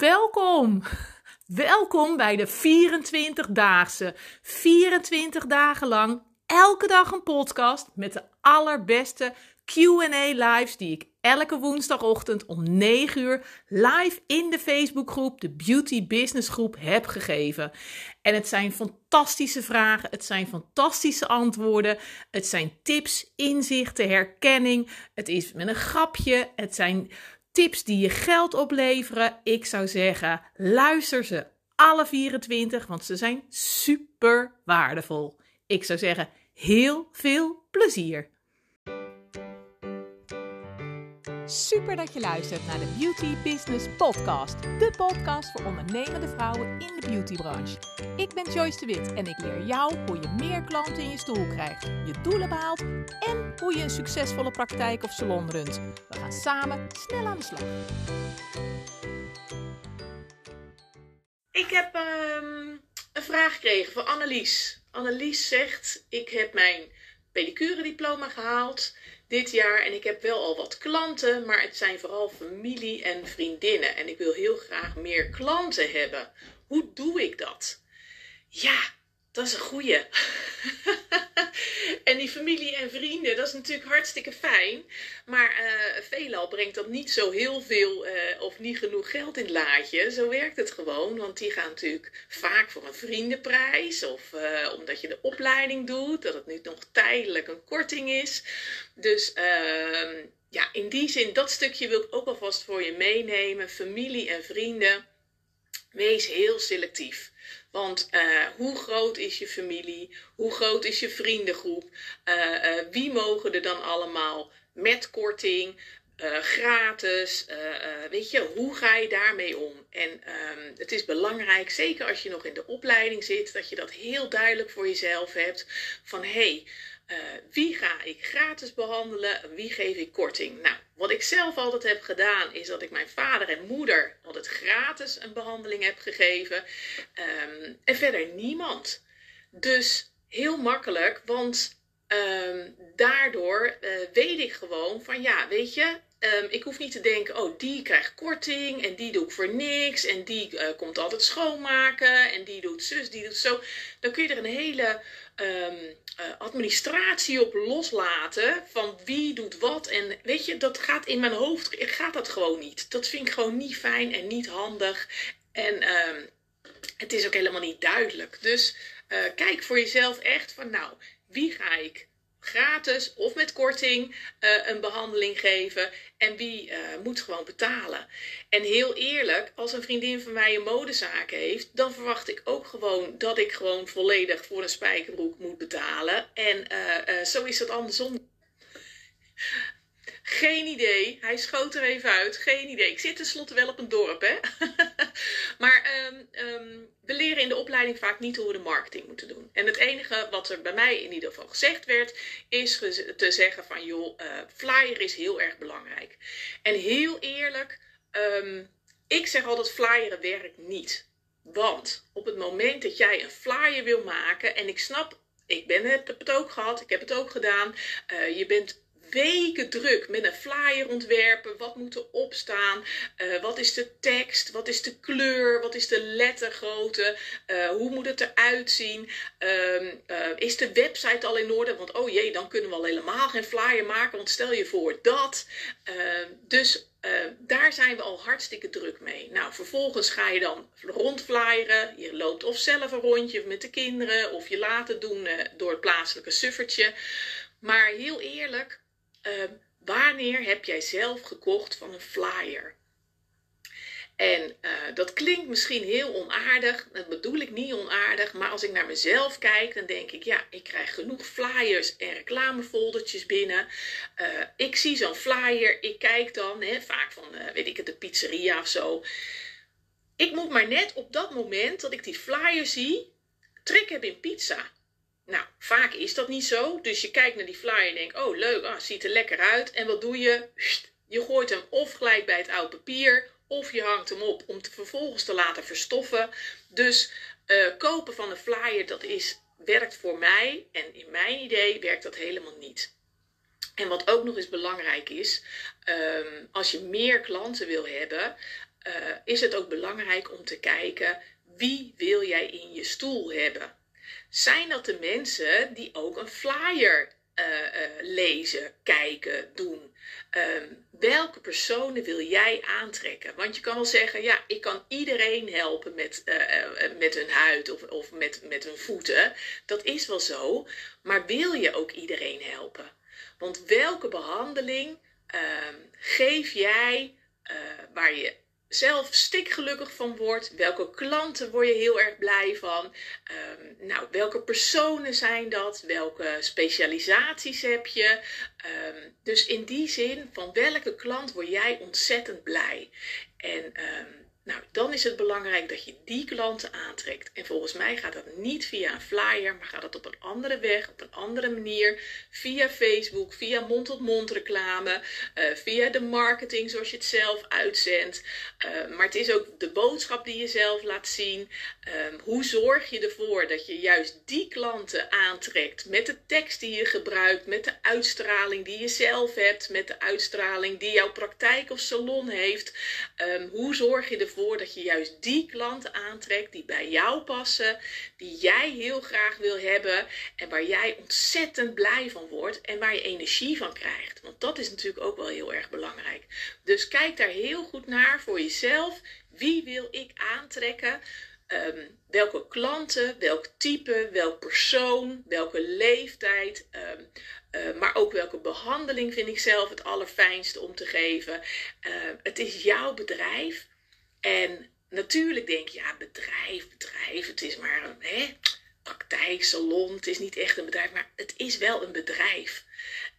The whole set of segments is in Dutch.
Welkom! Welkom bij de 24-daagse. 24 dagen lang, elke dag een podcast met de allerbeste QA lives die ik elke woensdagochtend om 9 uur live in de Facebookgroep, de Beauty Business Groep, heb gegeven. En het zijn fantastische vragen, het zijn fantastische antwoorden, het zijn tips, inzichten, herkenning. Het is met een grapje, het zijn tips die je geld opleveren. Ik zou zeggen, luister ze alle 24, want ze zijn super waardevol. Ik zou zeggen, heel veel plezier. Super dat je luistert naar de Beauty Business Podcast. De podcast voor ondernemende vrouwen in de beautybranche. Ik ben Joyce de Wit en ik leer jou hoe je meer klanten in je stoel krijgt, je doelen behaalt en hoe je een succesvolle praktijk of salon runt. We gaan samen snel aan de slag. Ik heb ehm, een vraag gekregen van Annelies. Annelies zegt: Ik heb mijn pedicure diploma gehaald dit jaar. En ik heb wel al wat klanten, maar het zijn vooral familie en vriendinnen. En ik wil heel graag meer klanten hebben. Hoe doe ik dat? Ja, dat is een goeie. en die familie en vrienden, dat is natuurlijk hartstikke fijn. Maar uh, veelal brengt dat niet zo heel veel uh, of niet genoeg geld in het laadje. Zo werkt het gewoon. Want die gaan natuurlijk vaak voor een vriendenprijs. Of uh, omdat je de opleiding doet. Dat het nu nog tijdelijk een korting is. Dus ehm, ja, in die zin, dat stukje wil ik ook alvast voor je meenemen. Familie en vrienden. Wees heel selectief. Want uh, hoe groot is je familie? Hoe groot is je vriendengroep? Uh, uh, wie mogen er dan allemaal met korting? Gratis, weet je, hoe ga je daarmee om? En um, het is belangrijk, zeker als je nog in de opleiding zit, dat je dat heel duidelijk voor jezelf hebt. Van hé, hey, wie ga ik gratis behandelen? Wie geef ik korting? Nou, wat ik zelf altijd heb gedaan, is dat ik mijn vader en moeder altijd gratis een behandeling heb gegeven. Um, en verder niemand. Dus heel makkelijk, want um, daardoor weet ik gewoon van ja, weet je, Um, ik hoef niet te denken, oh, die krijgt korting en die doe ik voor niks en die uh, komt altijd schoonmaken en die doet zus, die doet zo. Dan kun je er een hele um, uh, administratie op loslaten van wie doet wat. En weet je, dat gaat in mijn hoofd, gaat dat gewoon niet. Dat vind ik gewoon niet fijn en niet handig. En um, het is ook helemaal niet duidelijk. Dus uh, kijk voor jezelf echt van, nou, wie ga ik gratis of met korting uh, een behandeling geven. En wie uh, moet gewoon betalen. En heel eerlijk, als een vriendin van mij een modezaak heeft, dan verwacht ik ook gewoon dat ik gewoon volledig voor een spijkerbroek moet betalen. En uh, zo is dat andersom. Geen idee. Hij schoot er even uit. Geen idee. Ik zit tenslotte wel op een dorp, hè. maar um, um, we leren in de opleiding vaak niet hoe we de marketing moeten doen. En het enige wat er bij mij in ieder geval gezegd werd, is te zeggen van joh, uh, flyer is heel erg belangrijk. En heel eerlijk, um, ik zeg altijd flyeren werkt niet. Want op het moment dat jij een flyer wil maken, en ik snap, ik ben, heb het ook gehad, ik heb het ook gedaan, uh, je bent weken druk met een flyer ontwerpen. Wat moet er opstaan? Uh, wat is de tekst? Wat is de kleur? Wat is de lettergrootte? Uh, hoe moet het eruit zien? Uh, is de website al in orde? Want oh jee, dan kunnen we al helemaal geen flyer maken. Want stel je voor dat. Ehm, dus daar zijn we al hartstikke druk mee. Nou, vervolgens ga je dan rondflyeren. Je loopt of zelf een rondje met de kinderen, of je laat het doen door het plaatselijke suffertje. Maar heel eerlijk, uh, wanneer heb jij zelf gekocht van een flyer? En uh, dat klinkt misschien heel onaardig, dat bedoel ik niet onaardig, maar als ik naar mezelf kijk, dan denk ik, ja, ik krijg genoeg flyers en reclamefoldertjes binnen. Uh, ik zie zo'n flyer, ik kijk dan, vaak van, uh, weet ik het, de pizzeria of zo. Ik moet maar net op dat moment dat ik die flyer zie, trek heb in pizza. Nou, vaak is dat niet zo. Dus je kijkt naar die flyer en denkt, oh leuk, ah, ziet er lekker uit. En wat doe je? Je gooit hem of gelijk bij het oude papier, of je hangt hem op om het vervolgens te laten verstoffen. Dus uh, kopen van een flyer, dat is, werkt voor mij. En in mijn idee werkt dat helemaal niet. En wat ook nog eens belangrijk is, um, als je meer klanten wil hebben, is het ook belangrijk om te kijken wie wil jij in je stoel hebben. Zijn dat de mensen die ook een flyer lezen, kijken, doen? Ehm, welke personen wil jij aantrekken? Want je kan wel zeggen, ja, ik kan iedereen helpen met, uh, met hun huid of, of met, met hun voeten. Dat is wel zo. Maar wil je ook iedereen helpen? Want welke behandeling ehm, geef jij waar je zelf stikgelukkig van wordt. Welke klanten word je heel erg blij van? Ehm, nou, welke personen zijn dat? Welke specialisaties heb je? Ehm, dus in die zin, van welke klant word jij ontzettend blij? En um, nou, dan is het belangrijk dat je die klanten aantrekt. En volgens mij gaat dat niet via een flyer, maar gaat dat op een andere weg, op een andere manier. Via Facebook, via mond-tot-mond reclame, uh, via de marketing zoals je het zelf uitzendt. Uh, maar het is ook de boodschap die je zelf laat zien. Um, hoe zorg je ervoor dat je juist die klanten aantrekt met de tekst die je gebruikt, met de uitstraling die je zelf hebt, met de uitstraling die jouw praktijk of salon heeft. Um, hoe zorg je ervoor dat je juist die klanten aantrekt die bij jou passen, die jij heel graag wil hebben en waar jij ontzettend blij van wordt en waar je energie van krijgt. Want dat is natuurlijk ook wel heel erg belangrijk. Dus kijk daar heel goed naar voor jezelf. Wie wil ik aantrekken? Um, welke klanten, welk type, welk persoon, welke leeftijd, um, uh, maar ook welke behandeling vind ik zelf het allerfijnste om te geven. Uh, het is jouw bedrijf. En natuurlijk denk je, ja, bedrijf, bedrijf, het is maar een hè, praktijk, salon, het is niet echt een bedrijf, maar het is wel een bedrijf.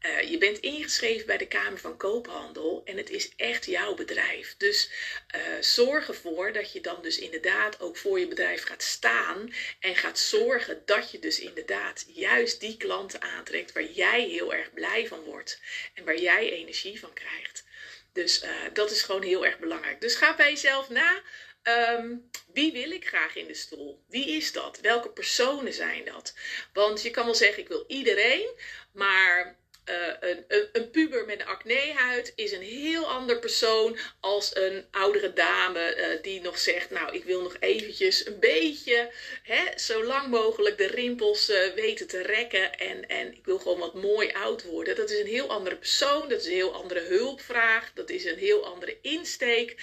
Uh, je bent ingeschreven bij de Kamer van Koophandel en het is echt jouw bedrijf. Dus uh, zorg ervoor dat je dan dus inderdaad ook voor je bedrijf gaat staan en gaat zorgen dat je dus inderdaad juist die klanten aantrekt waar jij heel erg blij van wordt en waar jij energie van krijgt. Dus uh, dat is gewoon heel erg belangrijk. Dus ga bij jezelf na. Um, wie wil ik graag in de stoel? Wie is dat? Welke personen zijn dat? Want je kan wel zeggen, ik wil iedereen. Maar uh, een, een, een, puber met een acnehuid is een heel ander persoon als een oudere dame uh, die nog zegt, nou ik wil nog eventjes een beetje, hè, zo lang mogelijk de rimpels uh, weten te rekken en, en ik wil gewoon wat mooi oud worden. Dat is een heel andere persoon, dat is een heel andere hulpvraag, dat is een heel andere insteek.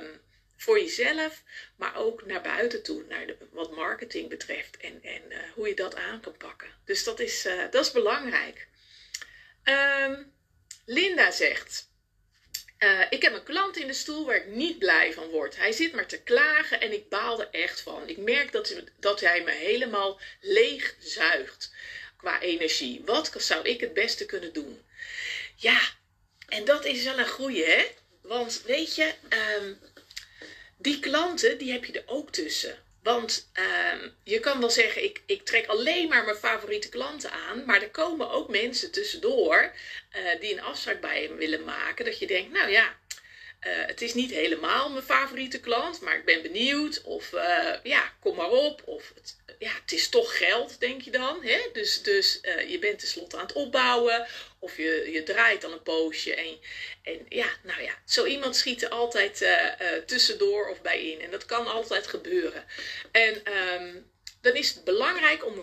Um, voor jezelf, maar ook naar buiten toe, naar de, wat marketing betreft en, en hoe je dat aan kan pakken. Dus dat is, dat is belangrijk. Um, Linda zegt. Uh, ik heb een klant in de stoel waar ik niet blij van word. Hij zit maar te klagen en ik baal er echt van. Ik merk dat, dat hij me helemaal leeg zuigt qua energie. Wat zou ik het beste kunnen doen? Ja, en dat is wel een goeie, hè? Want weet je, um, die klanten, die heb je er ook tussen. Want uh, je kan wel zeggen, ik, ik trek alleen maar mijn favoriete klanten aan. Maar er komen ook mensen tussendoor uh, die een afspraak bij hem willen maken. Dat je denkt, nou ja, uh, het is niet helemaal mijn favoriete klant, maar ik ben benieuwd. Of uh, ja, kom maar op. Of het, ja, het is toch geld, denk je dan. Hè? Dus, dus je bent tenslotte aan het opbouwen. Of je, je draait al een poosje. En, en ja, nou ja, zo iemand schiet er altijd tussendoor of bij in. En dat kan altijd gebeuren. En um, dan is het belangrijk om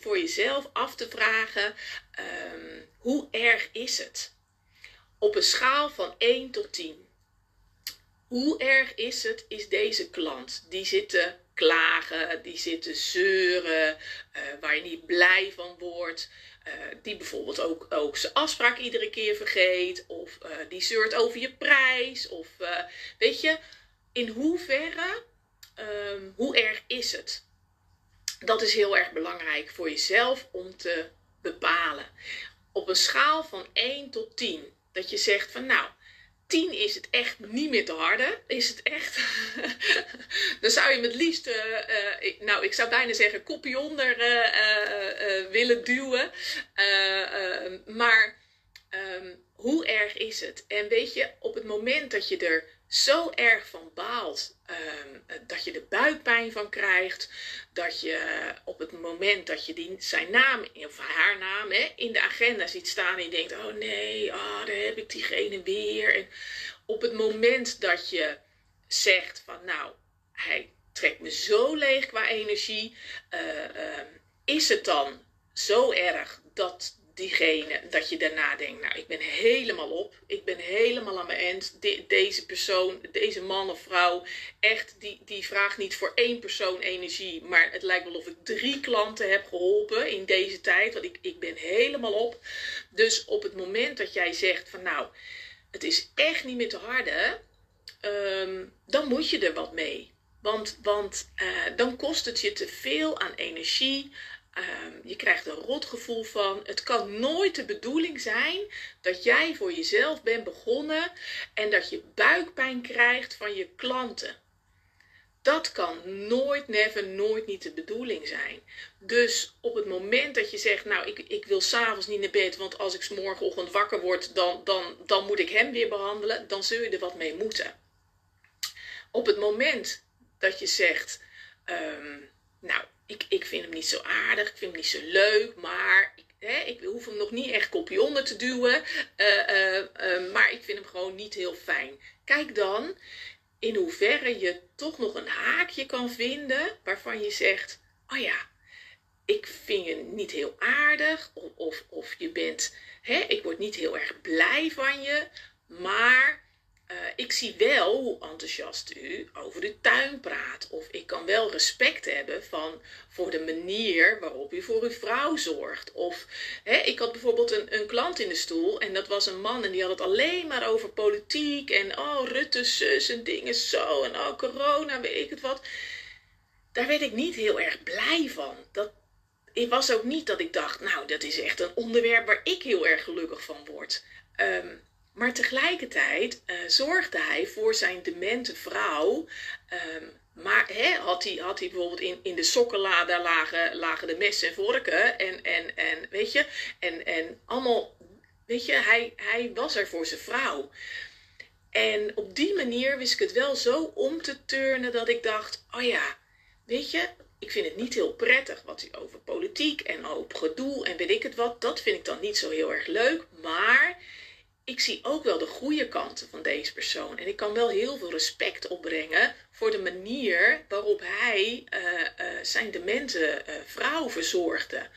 voor jezelf af te vragen: um, hoe erg is het? Op een schaal van 1 tot 10 hoe erg is het, is deze klant? Die zit te klagen, die zit te zeuren, waar je niet blij van wordt. Uh, die bijvoorbeeld ook, ook zijn afspraak iedere keer vergeet. Of uh, die zeurt over je prijs. Of weet je, in hoeverre, um, hoe erg is het? Dat is heel erg belangrijk voor jezelf om te bepalen. Op een schaal van 1 tot 10. Dat je zegt van nou, 10 is het echt niet meer te harde. Is het echt. dan zou je hem het liefst, uh, uh, nou ik zou bijna zeggen, kopje onder uh, willen duwen. maar um, hoe erg is het? En weet je, op het moment dat je er zo erg van baalt, um, dat je er buikpijn van krijgt, dat je op het moment dat je die, zijn naam of haar naam in de agenda ziet staan en je denkt, oh nee, oh, daar heb ik diegene weer. En op het moment dat je zegt van nou, hij trekt me zo leeg qua energie. is het dan zo erg dat diegene, dat je daarna denkt, nou, ik ben helemaal op. Ik ben helemaal aan mijn eind. deze persoon, deze man of vrouw, echt, die, die vraagt niet voor één persoon energie. Maar het lijkt wel of ik drie klanten heb geholpen in deze tijd. Want ik, ik ben helemaal op. Dus op het moment dat jij zegt van, nou, het is echt niet meer te harde. Ehm, dan moet je er wat mee. Want, want uh, dan kost het je te veel aan energie, Ehm, je krijgt een rotgevoel van. Het kan nooit de bedoeling zijn dat jij voor jezelf bent begonnen en dat je buikpijn krijgt van je klanten. Dat kan nooit, never, nooit niet de bedoeling zijn. Dus op het moment dat je zegt, nou, ik, ik wil s'avonds niet naar bed, want als ik morgenochtend wakker word, dan, dan, dan moet ik hem weer behandelen, dan zul je er wat mee moeten. Op het moment dat je zegt, ehm, nou, ik, ik vind hem niet zo aardig, ik vind hem niet zo leuk, maar ik, hè, ik hoef hem nog niet echt kopje onder te duwen. Eh, eh, eh, maar ik vind hem gewoon niet heel fijn. Kijk dan in hoeverre je toch nog een haakje kan vinden waarvan je zegt: Oh ja, ik vind je niet heel aardig, of, of, of je bent, hè, ik word niet heel erg blij van je, maar eh, ik zie wel hoe enthousiast u over de tuin praat. Of ik kan wel respect hebben van, voor de manier waarop u voor uw vrouw zorgt. Of hè, ik had bijvoorbeeld een, een klant in de stoel en dat was een man en die had het alleen maar over politiek. En oh, Rutte zus en dingen zo. En oh, corona, weet ik het wat. Daar werd ik niet heel erg blij van. Dat, het was ook niet dat ik dacht, nou, dat is echt een onderwerp waar ik heel erg gelukkig van word. Um, maar tegelijkertijd uh, zorgde hij voor zijn demente vrouw. Um, maar hè, had, hij, had hij bijvoorbeeld in, in de sokkenla, daar lagen, lagen de messen en vorken. En, en, en weet je, en, en allemaal, weet je, hij, hij was er voor zijn vrouw. En op die manier wist ik het wel zo om te turnen dat ik dacht, oh ja, weet je, ik vind het niet heel prettig wat hij over politiek en over gedoe en weet ik het wat. Dat vind ik dan niet zo heel erg leuk. Maar ik zie ook wel de goede kanten van deze persoon. En ik kan wel heel veel respect opbrengen voor de manier waarop hij uh, uh, zijn demente uh, vrouw verzorgde.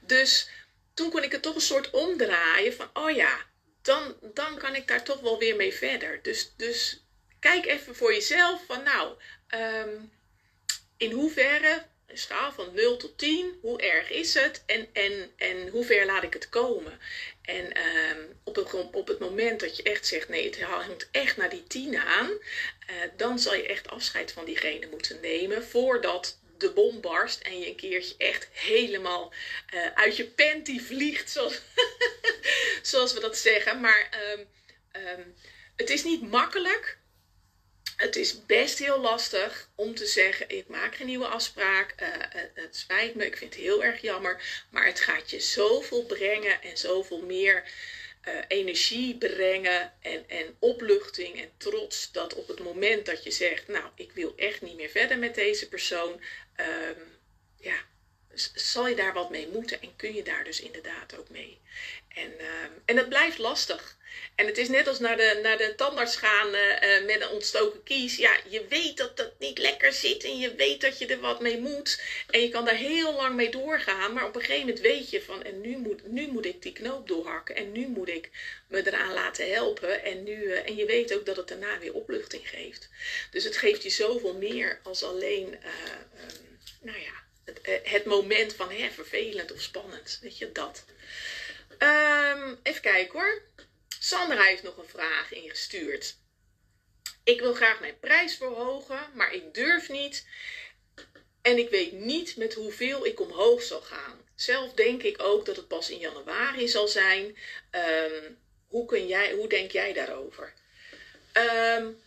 Dus toen kon ik het toch een soort omdraaien van, oh ja, dan, dan kan ik daar toch wel weer mee verder. Dus, dus kijk even voor jezelf van, nou, um, in hoeverre schaal van 0 tot 10. Hoe erg is het en, en, en hoe ver laat ik het komen? En um, op, het, op het moment dat je echt zegt: nee, het hangt echt naar die 10 aan, uh, dan zal je echt afscheid van diegene moeten nemen voordat de bom barst en je een keertje echt helemaal uh, uit je panty vliegt, zoals, zoals we dat zeggen. Maar um, um, het is niet makkelijk het is best heel lastig om te zeggen: ik maak geen nieuwe afspraak. Uh, het spijt me, ik vind het heel erg jammer. Maar het gaat je zoveel brengen en zoveel meer uh, energie brengen en, en opluchting en trots. Dat op het moment dat je zegt: Nou, ik wil echt niet meer verder met deze persoon. Um, ja, zal je daar wat mee moeten en kun je daar dus inderdaad ook mee. En, uh, en het blijft lastig. En het is net als naar de, naar de tandarts gaan uh, met een ontstoken kies. Ja, je weet dat dat niet lekker zit en je weet dat je er wat mee moet. En je kan daar heel lang mee doorgaan. Maar op een gegeven moment weet je van, en nu moet, nu moet ik die knoop doorhakken. En nu moet ik me eraan laten helpen. En, nu, uh, en je weet ook dat het daarna weer opluchting geeft. Dus het geeft je zoveel meer als alleen, um, nou ja, het, het, moment van hè, vervelend of spannend. Weet je, dat. Um, even kijken hoor. Sandra heeft nog een vraag ingestuurd. Ik wil graag mijn prijs verhogen, maar ik durf niet. En ik weet niet met hoeveel ik omhoog zal gaan. Zelf denk ik ook dat het pas in januari zal zijn. Um, hoe, kun jij, hoe denk jij daarover? Um,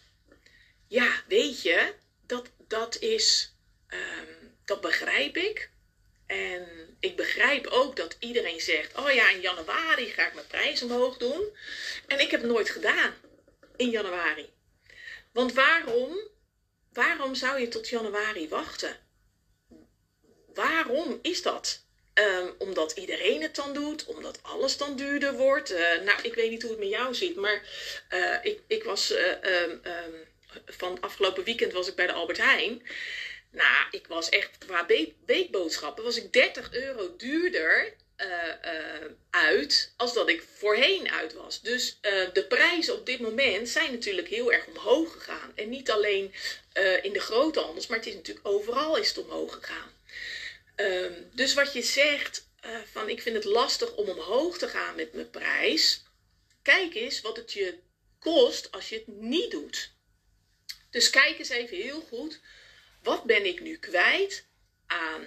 ja, weet je, dat, dat is. Um, dat begrijp ik. En ik begrijp ook dat iedereen zegt: Oh ja, in januari ga ik mijn prijs omhoog doen. En ik heb het nooit gedaan in januari. Want waarom, waarom zou je tot januari wachten? Waarom is dat? Um, omdat iedereen het dan doet, omdat alles dan duurder wordt. Uh, nou, ik weet niet hoe het met jou zit, maar uh, ik, ik was. Uh, um, van afgelopen weekend was ik bij de Albert Heijn. Nou, ik was echt qua weekboodschappen was ik 30 euro duurder uh, uit als dat ik voorheen uit was. Dus uh, de prijzen op dit moment zijn natuurlijk heel erg omhoog gegaan. En niet alleen in de grote handels, maar het is natuurlijk overal is het omhoog gegaan. Um, dus wat je zegt van ik vind het lastig om omhoog te gaan met mijn prijs. Kijk eens wat het je kost als je het niet doet. Dus kijk eens even heel goed. Wat ben ik nu kwijt aan,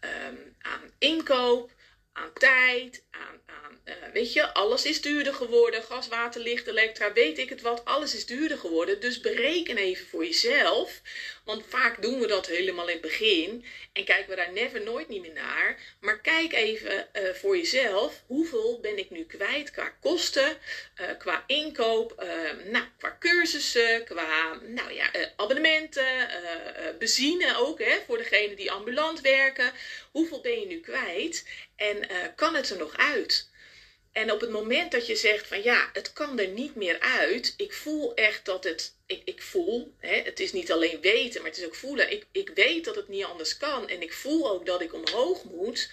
um, aan inkoop, aan tijd, aan, aan uh, weet je, alles is duurder geworden. Gas, water, licht, elektra, weet ik het wat, alles is duurder geworden. Dus bereken even voor jezelf. Want vaak doen we dat helemaal in het begin en kijken we daar never nooit niet meer naar. Maar kijk even uh, voor jezelf, hoeveel ben ik nu kwijt qua kosten, uh, qua inkoop, nou, qua cursussen, qua nou ja, abonnementen, benzine ook hè, voor degenen die ambulant werken. Hoeveel ben je nu kwijt? En kan het er nog uit? En op het moment dat je zegt van ja, het kan er niet meer uit. Ik voel echt dat het. Ik, ik voel, hè, het is niet alleen weten, maar het is ook voelen. Ik, ik weet dat het niet anders kan. En ik voel ook dat ik omhoog moet.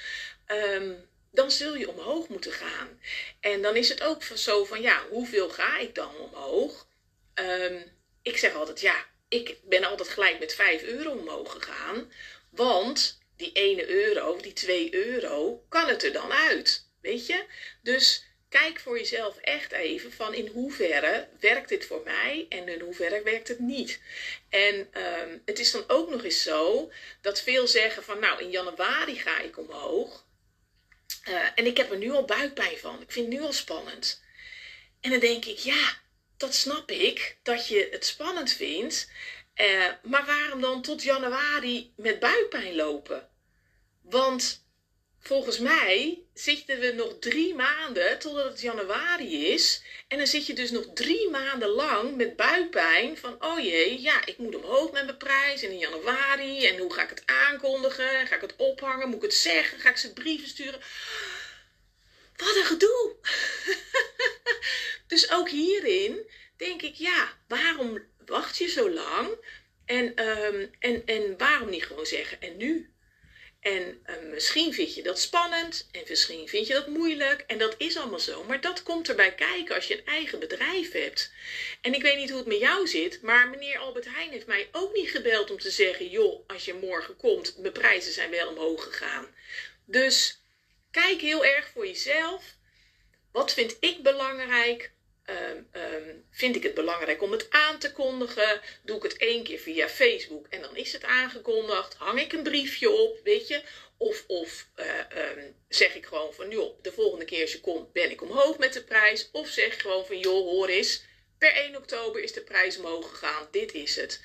Um, dan zul je omhoog moeten gaan. En dan is het ook zo van ja, hoeveel ga ik dan omhoog? Um, ik zeg altijd ja, ik ben altijd gelijk met 5 euro omhoog gegaan. Want die 1 euro, die 2 euro, kan het er dan uit. Dus kijk voor jezelf echt even van in hoeverre werkt dit voor mij en in hoeverre werkt het niet. En um, het is dan ook nog eens zo dat veel zeggen van nou in januari ga ik omhoog. Uh, en ik heb er nu al buikpijn van. Ik vind het nu al spannend. En dan denk ik, ja, dat snap ik, dat je het spannend vindt. Uh, maar waarom dan tot januari met buikpijn lopen? Want volgens mij zitten we nog drie maanden totdat het januari is. En dan zit je dus nog drie maanden lang met buikpijn van, oh jee, ja, ik moet omhoog met mijn prijs in januari. En hoe ga ik het aankondigen? Ga ik het ophangen? Moet ik het zeggen? Ga ik ze brieven sturen? Wat een gedoe! dus ook hierin denk ik, ja, waarom wacht je zo lang? En, um, en, en waarom niet gewoon zeggen, en nu? En uh, misschien vind je dat spannend en misschien vind je dat moeilijk. En dat is allemaal zo. Maar dat komt erbij kijken als je een eigen bedrijf hebt. En ik weet niet hoe het met jou zit. Maar meneer Albert Heijn heeft mij ook niet gebeld om te zeggen: joh, als je morgen komt, mijn prijzen zijn wel omhoog gegaan. Dus kijk heel erg voor jezelf. Wat vind ik belangrijk? Um, um, vind ik het belangrijk om het aan te kondigen? Doe ik het één keer via Facebook en dan is het aangekondigd? Hang ik een briefje op, weet je? Of, of uh, um, zeg ik gewoon van, joh, de volgende keer als je komt ben ik omhoog met de prijs. Of zeg gewoon van, joh, hoor eens, per 1 oktober is de prijs omhoog gegaan, dit is het.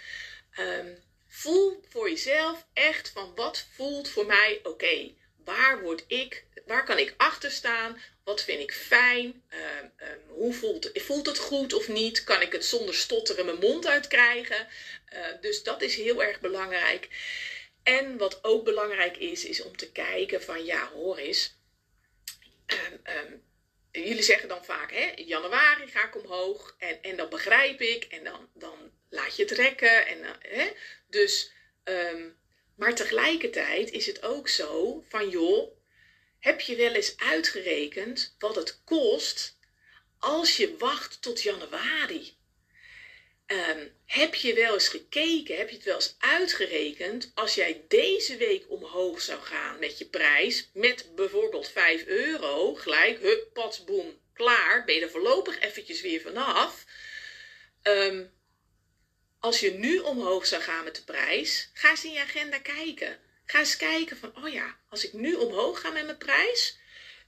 voel voor jezelf echt van, wat voelt voor mij oké? Waar word ik, waar kan ik achter staan? Wat vind ik fijn? Uh, um, hoe voelt, voelt het goed of niet? Kan ik het zonder stotteren mijn mond uitkrijgen? Uh, dus dat is heel erg belangrijk. En wat ook belangrijk is, is om te kijken van ja, hoor eens. Um, jullie zeggen dan vaak, hè, in januari ga ik omhoog en, en dat begrijp ik en dan, dan laat je het rekken. En, uh, hè, dus, maar tegelijkertijd is het ook zo van joh, heb je wel eens uitgerekend wat het kost als je wacht tot januari? Um, heb je wel eens gekeken, heb je het wel eens uitgerekend als jij deze week omhoog zou gaan met je prijs, met bijvoorbeeld 5 euro, gelijk, hup, boem, klaar, ben je er voorlopig eventjes weer vanaf. Um, als je nu omhoog zou gaan met de prijs, ga eens in je agenda kijken. Ga eens kijken van, oh ja, als ik nu omhoog ga met mijn prijs,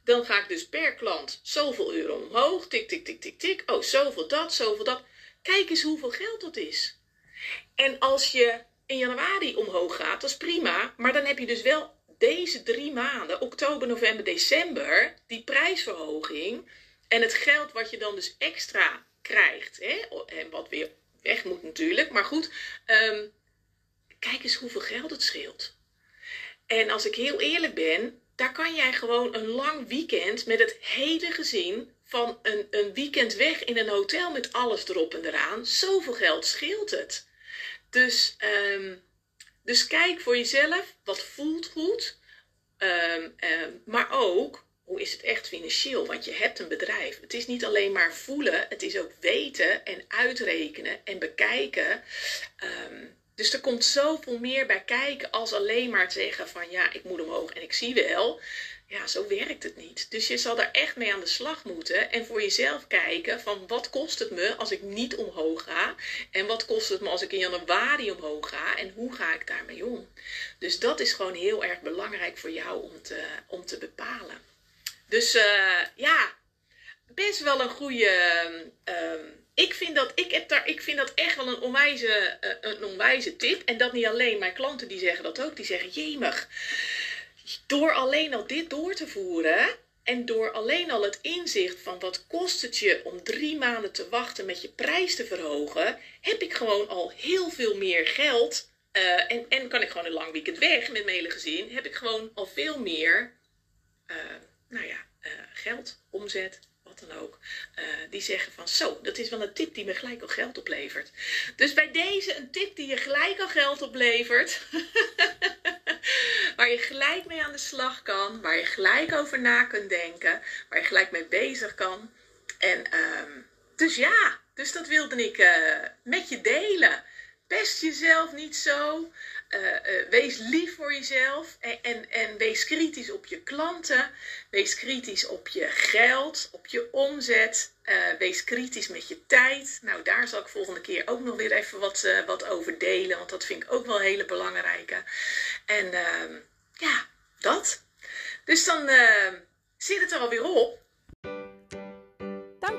dan ga ik dus per klant zoveel euro omhoog. Tik, tik, tik, tik, tik. Oh, zoveel dat, zoveel dat. Kijk eens hoeveel geld dat is. En als je in januari omhoog gaat, dat is prima. Maar dan heb je dus wel deze drie maanden, oktober, november, december, die prijsverhoging. En het geld wat je dan dus extra krijgt. Hè? En wat weer weg moet natuurlijk. Maar goed, um, kijk eens hoeveel geld het scheelt. En als ik heel eerlijk ben, daar kan jij gewoon een lang weekend met het hele gezin van een, een weekend weg in een hotel met alles erop en eraan. Zoveel geld scheelt het. Dus, ehm, dus kijk voor jezelf, wat voelt goed. Um, maar ook, hoe is het echt financieel? Want je hebt een bedrijf. Het is niet alleen maar voelen, het is ook weten en uitrekenen en bekijken. Um, dus er komt zoveel meer bij kijken als alleen maar zeggen van ja, ik moet omhoog en ik zie wel. Ja, zo werkt het niet. Dus je zal daar echt mee aan de slag moeten en voor jezelf kijken van wat kost het me als ik niet omhoog ga en wat kost het me als ik in januari omhoog ga en hoe ga ik daarmee om. Dus dat is gewoon heel erg belangrijk voor jou om te, om te bepalen. Dus uh, ja, best wel een goede. Uh, ik vind, dat, ik, heb daar, ik vind dat echt wel een onwijze, uh, een onwijze tip. En dat niet alleen. Mijn klanten die zeggen dat ook. Die zeggen, jemig. Door alleen al dit door te voeren. En door alleen al het inzicht van wat kost het je om drie maanden te wachten met je prijs te verhogen. Heb ik gewoon al heel veel meer geld. Uh, en, en kan ik gewoon een lang weekend weg met mijn hele gezin. Heb ik gewoon al veel meer uh, nou ja, geld, omzet, ook, uh, die zeggen van zo, dat is wel een tip die me gelijk al geld oplevert. Dus bij deze een tip die je gelijk al geld oplevert, waar je gelijk mee aan de slag kan, waar je gelijk over na kunt denken, waar je gelijk mee bezig kan. En um, dus ja, dus dat wilde ik uh, met je delen. Pest jezelf niet zo. Uh, uh, wees lief voor jezelf en, en, wees kritisch op je klanten. Wees kritisch op je geld, op je omzet. Uh, wees kritisch met je tijd. Nou, daar zal ik volgende keer ook nog weer even wat, wat over delen, want dat vind ik ook wel hele belangrijke. En ehm, ja, dat. Dus dan zit het er alweer op.